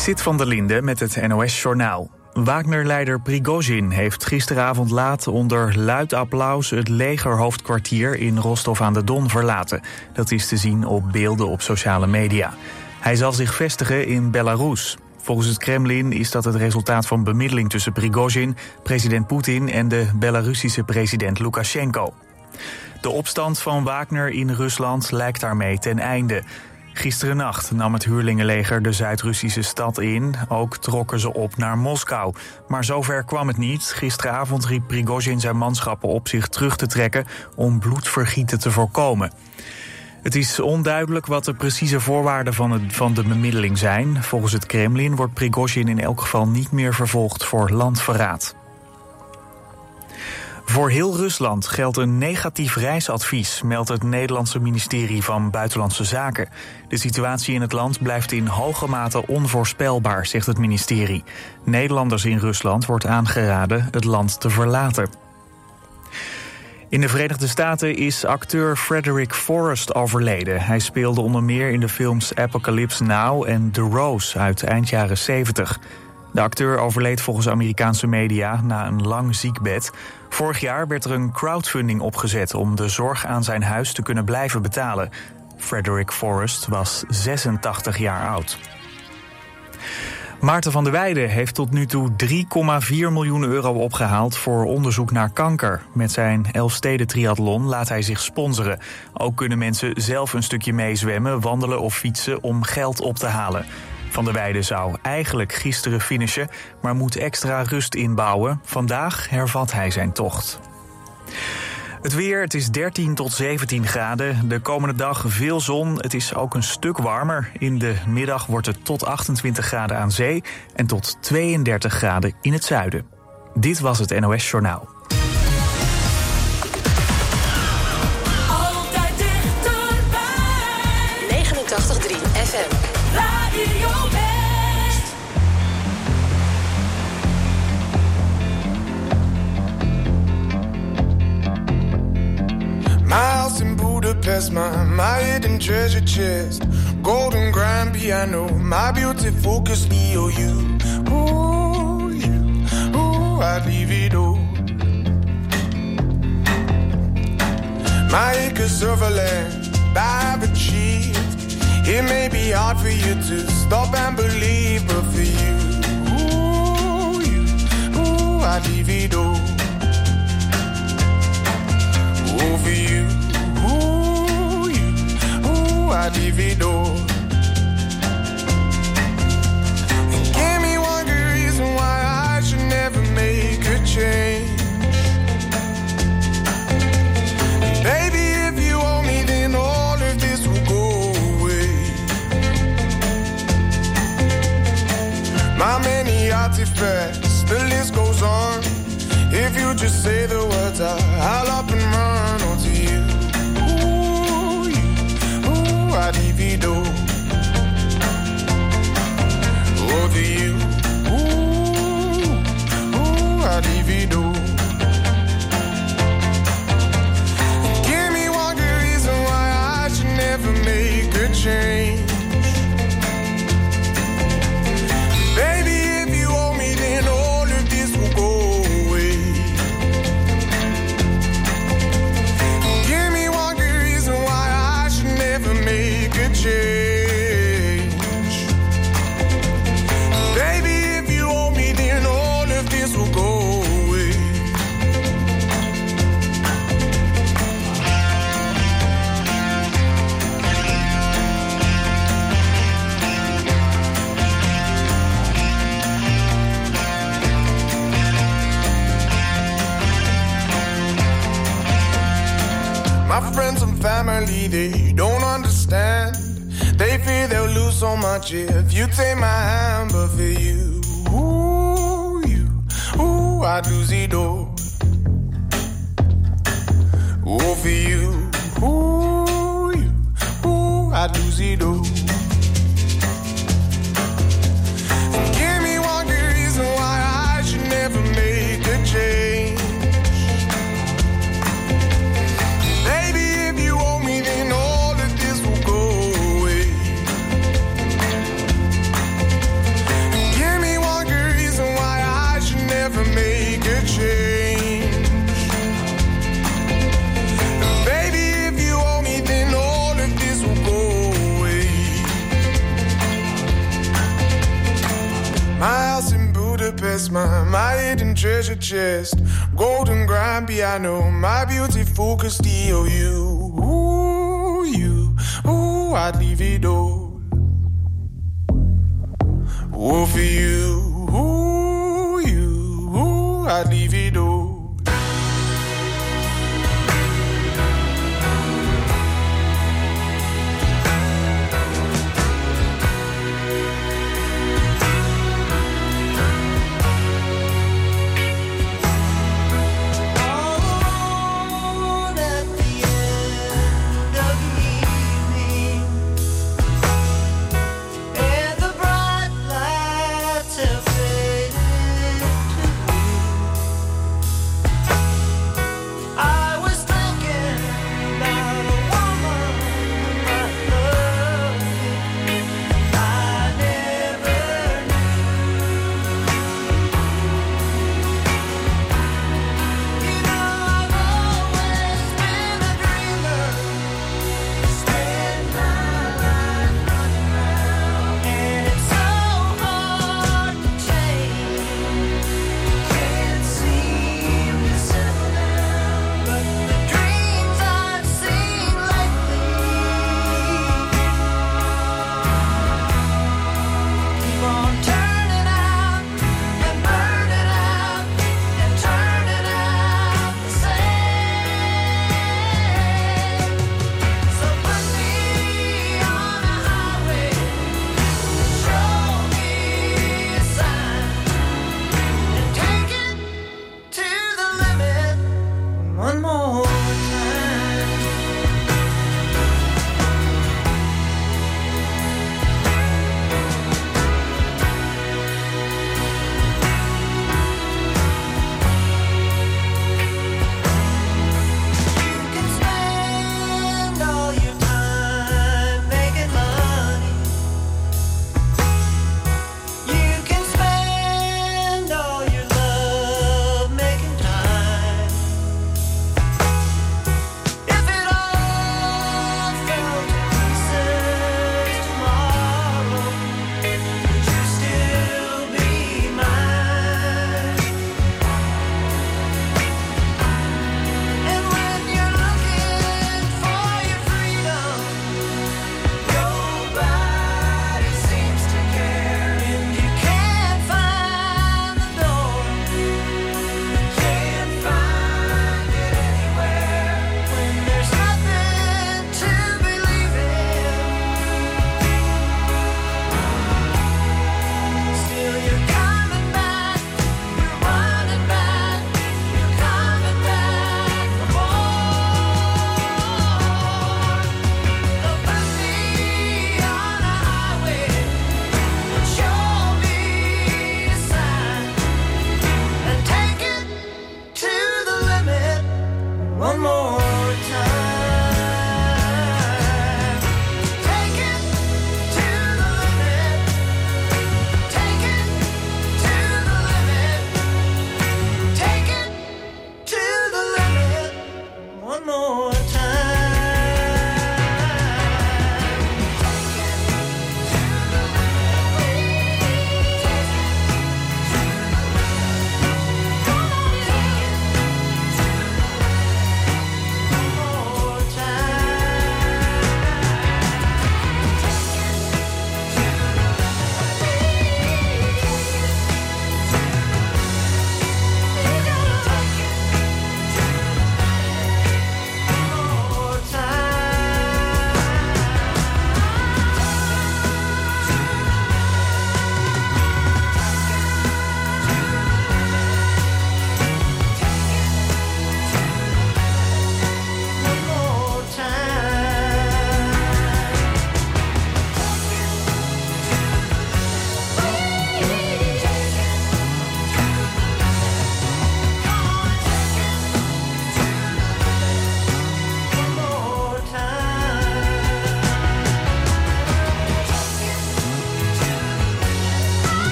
Sit van der Linde met het NOS-journaal. Wagner-leider Prigozhin heeft gisteravond laat onder luid applaus het legerhoofdkwartier in Rostov aan de Don verlaten. Dat is te zien op beelden op sociale media. Hij zal zich vestigen in Belarus. Volgens het Kremlin is dat het resultaat van bemiddeling tussen Prigozhin, president Poetin en de Belarusische president Lukashenko. De opstand van Wagner in Rusland lijkt daarmee ten einde. Gisteren nacht nam het huurlingenleger de Zuid-Russische stad in. Ook trokken ze op naar Moskou. Maar zover kwam het niet. Gisteravond riep Prigozhin zijn manschappen op zich terug te trekken om bloedvergieten te voorkomen. Het is onduidelijk wat de precieze voorwaarden van, het, van de bemiddeling zijn. Volgens het Kremlin wordt Prigozhin in elk geval niet meer vervolgd voor landverraad. Voor heel Rusland geldt een negatief reisadvies, meldt het Nederlandse ministerie van Buitenlandse Zaken. De situatie in het land blijft in hoge mate onvoorspelbaar, zegt het ministerie. Nederlanders in Rusland wordt aangeraden het land te verlaten. In de Verenigde Staten is acteur Frederick Forrest overleden. Hij speelde onder meer in de films Apocalypse Now en The Rose uit eind jaren 70. De acteur overleed volgens Amerikaanse media na een lang ziekbed. Vorig jaar werd er een crowdfunding opgezet om de zorg aan zijn huis te kunnen blijven betalen. Frederick Forrest was 86 jaar oud. Maarten van der Weijden heeft tot nu toe 3,4 miljoen euro opgehaald voor onderzoek naar kanker. Met zijn Elfsteden triathlon laat hij zich sponsoren. Ook kunnen mensen zelf een stukje meezwemmen, wandelen of fietsen om geld op te halen. Van der Weijden zou eigenlijk gisteren finishen, maar moet extra rust inbouwen. Vandaag hervat hij zijn tocht. Het weer, het is 13 tot 17 graden. De komende dag veel zon. Het is ook een stuk warmer. In de middag wordt het tot 28 graden aan zee en tot 32 graden in het zuiden. Dit was het NOS Journaal. Budapest, my, hidden treasure chest. Golden grand piano, my beauty focus, Leo, oh, you. Ooh, you. Ooh, I'd leave it all. My acres of land, I've achieved. It may be hard for you to stop and believe, but for you, ooh, you. Ooh, I'd leave it all. Ooh, you. Ooh, Divido. Give me one good reason why I should never make a change. Baby, if you owe me, then all of this will go away. My many artifacts, the list goes on. If you just say the words, I'll up ooh, I divido. Over you, ooh, ooh, I divido. Give me one good reason why I should never make a change.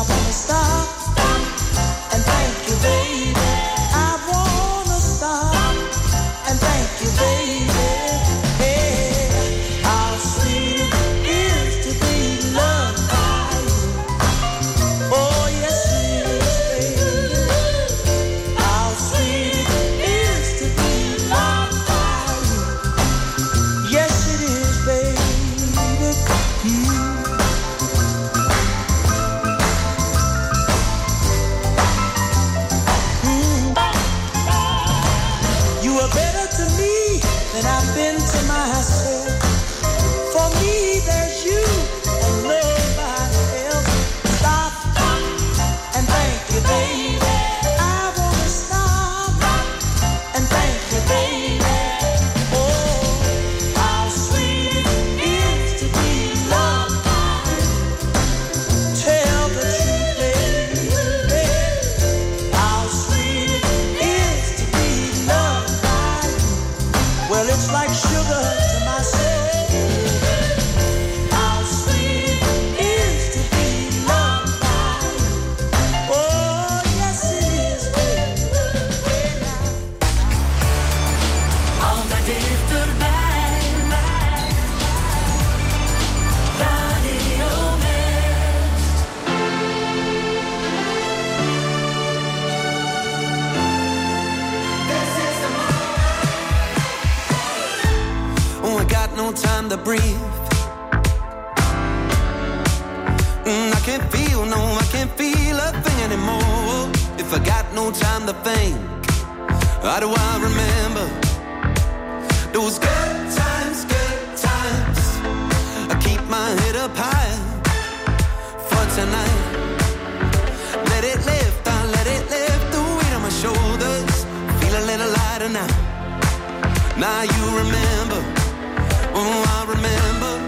Ways. I wanna stop Those good times, good times. I keep my head up high for tonight. Let it lift, I let it lift the weight on my shoulders. Feel a little lighter now. Now you remember, oh I remember.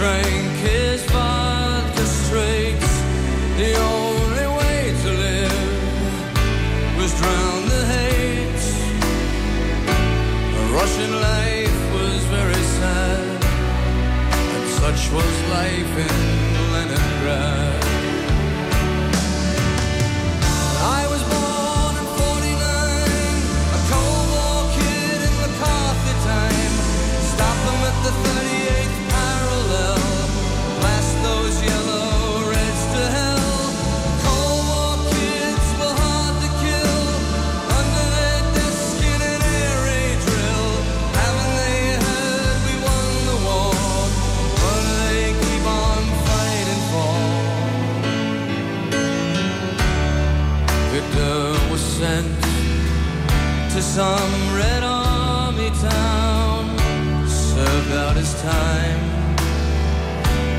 drank his vodka straight. The only way to live was drown the hate. A Russian life was very sad, and such was life in Leningrad. Some red army town, served out his time,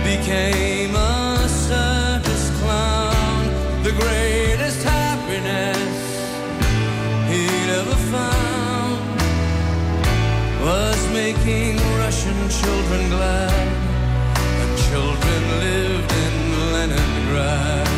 became a circus clown, the greatest happiness he'd ever found was making Russian children glad, and children lived in Leningrad.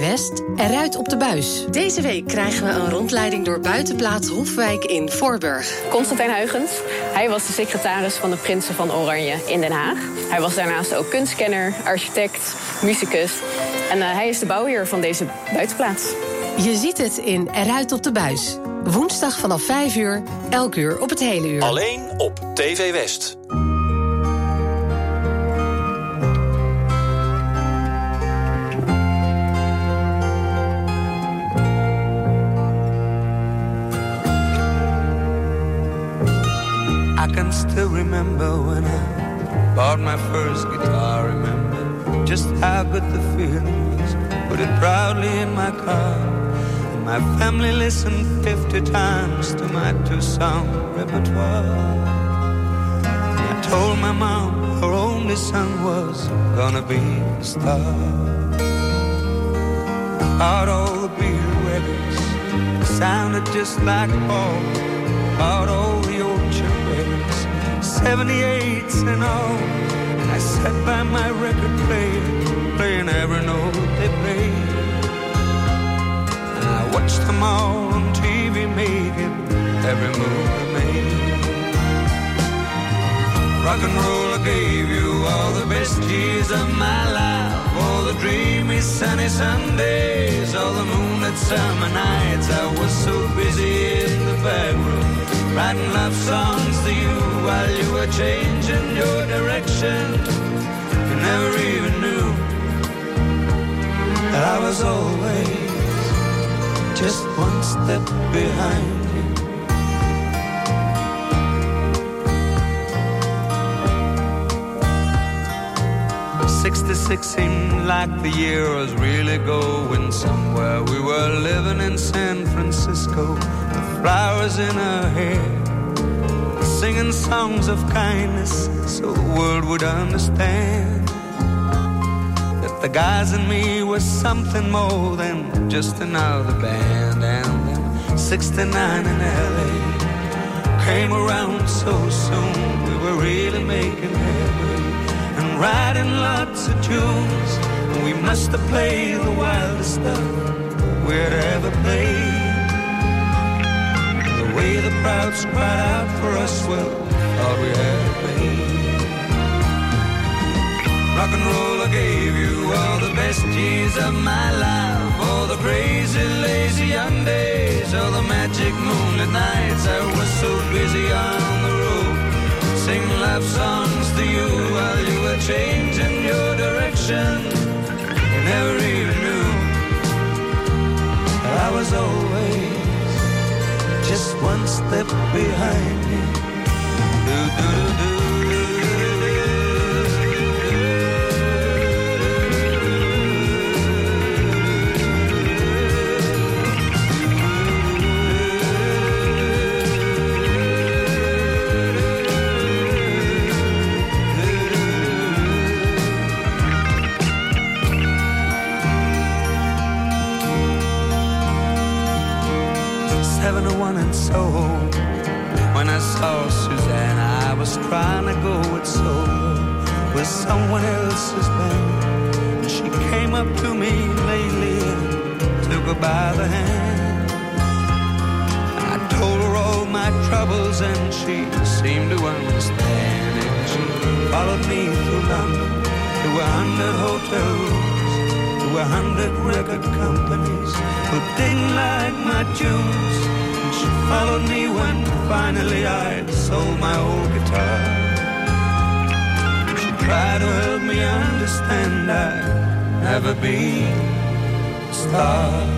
West, eruit op de buis. Deze week krijgen we een rondleiding door buitenplaats Hofwijk in Voorburg. Constantijn Huygens. Hij was de secretaris van de Prinsen van Oranje in Den Haag. Hij was daarnaast ook kunstkenner, architect, muzikus. En eh, hij is de bouwheer van deze buitenplaats. Je ziet het in Eruit op de buis. Woensdag vanaf 5 uur, elk uur op het hele uur. Alleen op TV West. Can still remember when I bought my first guitar. Remember just how good the feeling was. Put it proudly in my car. And my family listened 50 times to my two song repertoire. I told my mom her only son was gonna be a star. Out all the beer sounded just like Paul. Out all 78s and all. I sat by my record player, playing every note they played. And I watched them all on TV making every move they made. Rock and roll I gave you all the best years of my life. All the dreamy sunny Sundays, all the moonlit summer nights. I was so busy in the back room, writing love songs to you while you were changing your direction. You never even knew that I was always just one step behind 66 seemed like the year was really going somewhere. We were living in San Francisco with flowers in our hair, singing songs of kindness so the world would understand that the guys and me was something more than just another band. And then 69 in LA came around so soon, we were really making headway writing lots of tunes. And we must have played the wildest stuff we'd ever played. The way the crowds cried out for us, well, thought we had it made. Rock and roll, I gave you all the best years of my life. All the crazy, lazy young days, all the magic moonlit nights. I was so busy on the road, sing love songs to you while you were changing your direction. You never even knew I was always just one step behind you. Do, do, do, do. One in Soho. When I saw Suzanne, I was trying to go it solo with someone else's band. And she came up to me lately and took her by the hand. I told her all my troubles and she seemed to understand. And she followed me through London to a hundred hotels to a hundred record companies who didn't like my tunes. She followed me when finally I sold my old guitar. She tried to help me understand I'd never be a star.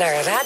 naar Raad.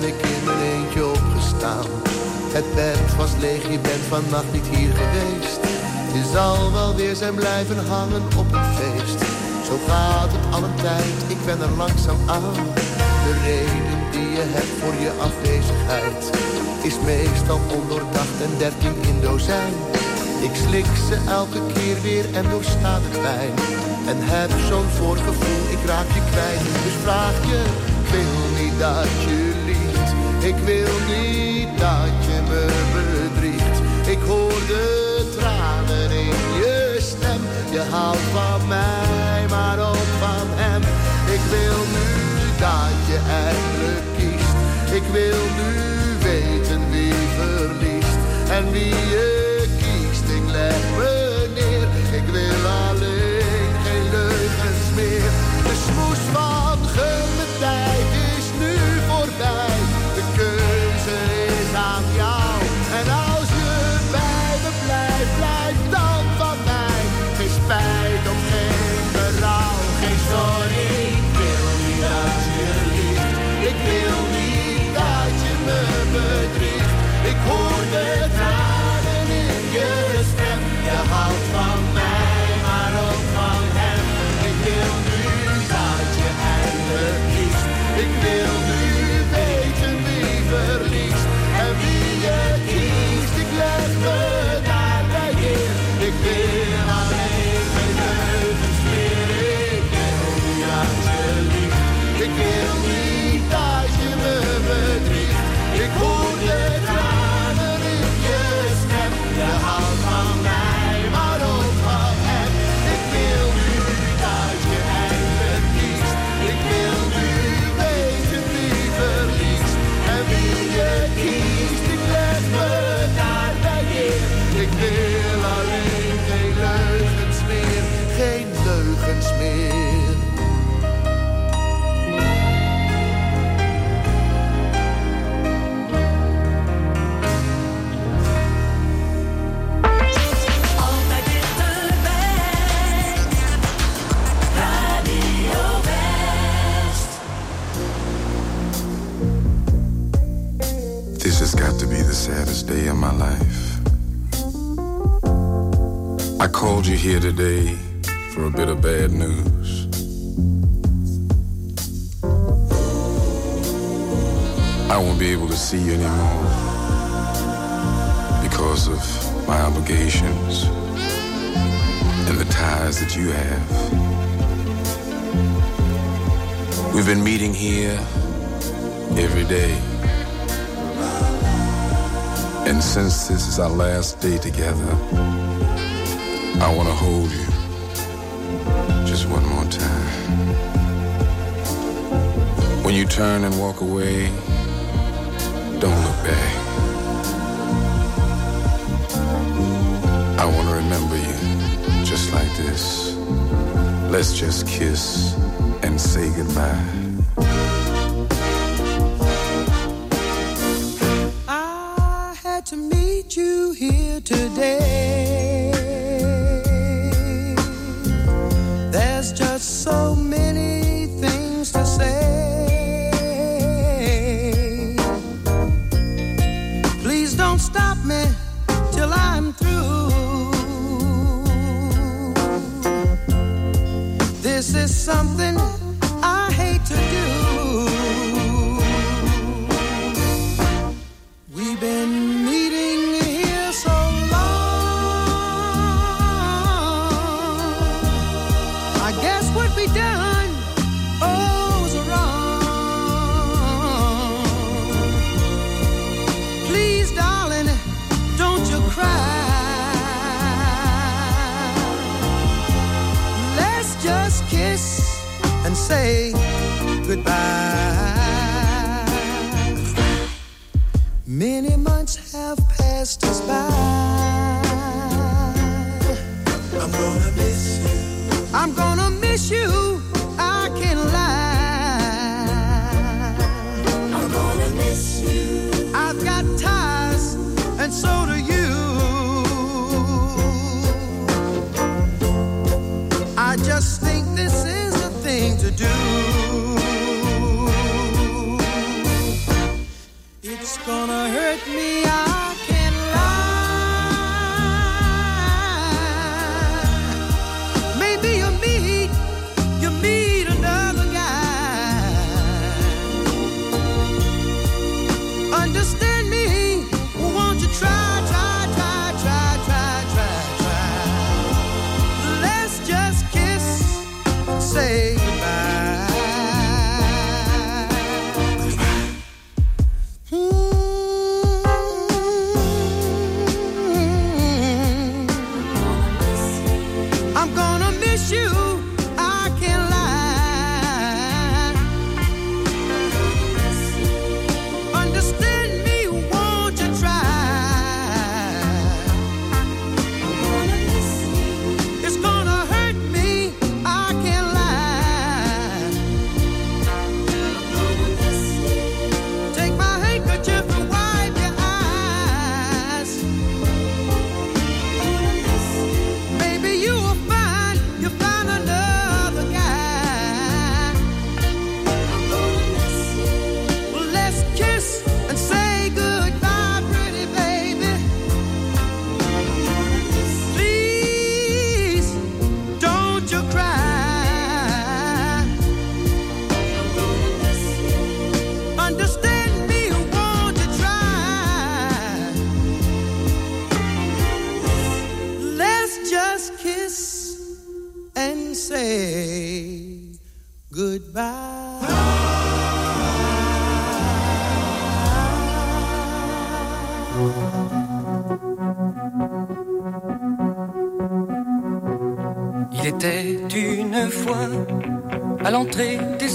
Ben ik in mijn eentje opgestaan. Het bed was leeg, je bent vannacht niet hier geweest. Je zal wel weer zijn blijven hangen op een feest. Zo gaat het al een tijd, ik ben er langzaam aan. De reden die je hebt voor je afwezigheid is meestal ondoordacht en dertien in dozijn. Ik slik ze elke keer weer en doorsta de pijn. En heb zo'n voorgevoel, ik raak je kwijt. Dus vraag je, ik wil niet dat je. Ik wil niet dat je me bedriegt. Ik hoor de tranen in je stem. Je houdt van mij, maar ook van hem. Ik wil nu dat je eindelijk kiest. Ik wil nu weten wie verliest en wie je here today for a bit of bad news. I won't be able to see you anymore because of my obligations and the ties that you have. We've been meeting here every day. And since this is our last day together, I want to hold you just one more time. When you turn and walk away, don't look back. I want to remember you just like this. Let's just kiss and say goodbye. I had to meet you here today.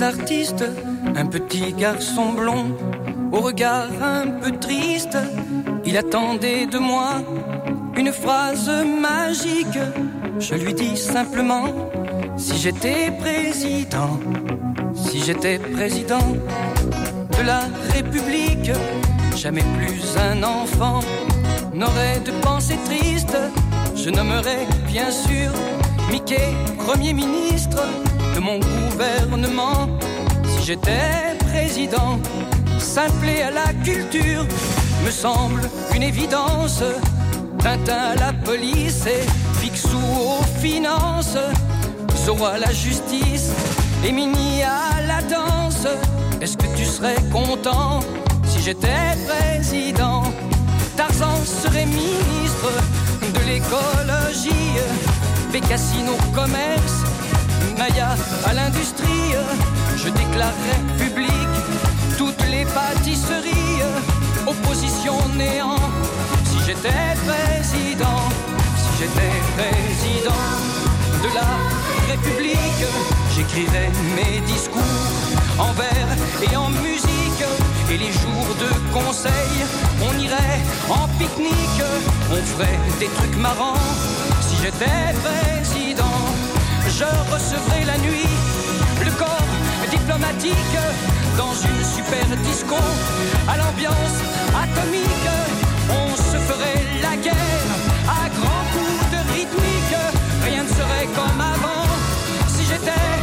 Un petit garçon blond au regard un peu triste. Il attendait de moi une phrase magique. Je lui dis simplement si j'étais président, si j'étais président de la République, jamais plus un enfant n'aurait de pensée triste. Je nommerais bien sûr Mickey Premier ministre de mon gouvernement. Si j'étais président, simpler à la culture me semble une évidence. Tintin à la police et Picsou aux finances. Zorro à la justice et Mini à la danse. Est-ce que tu serais content si j'étais président? Tarzan serait ministre de l'écologie, Bécassine au commerce, Maya à l'industrie. Je déclarerais public toutes les pâtisseries, opposition néant. Si j'étais président, si j'étais président de la République, j'écrirais mes discours en vers et en musique. Et les jours de conseil, on irait en pique-nique, on ferait des trucs marrants. Si j'étais président, je recevrais la nuit le corps diplomatique dans une super disco à l'ambiance atomique. On se ferait la guerre à grands coups de rythmique. Rien ne serait comme avant si j'étais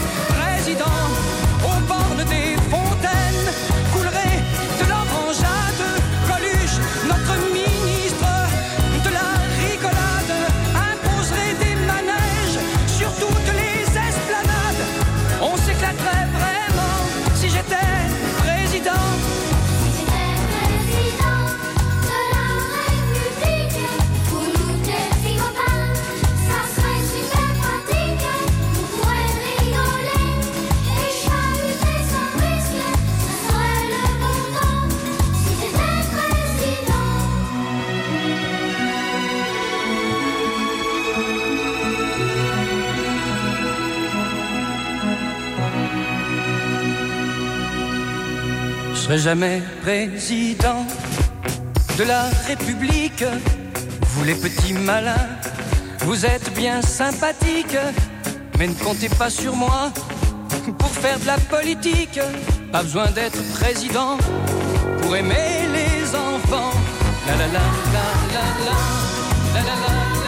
serai jamais président de la République. Vous les petits malins, vous êtes bien sympathiques, mais ne comptez pas sur moi pour faire de la politique. Pas besoin d'être président pour aimer les enfants. La la la la la la la la la la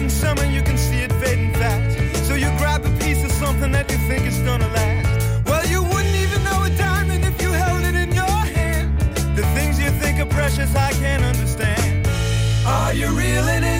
in summer, you can see it fading fast. So you grab a piece of something that you think is gonna last. Well, you wouldn't even know a diamond if you held it in your hand. The things you think are precious, I can't understand. Are you reeling in?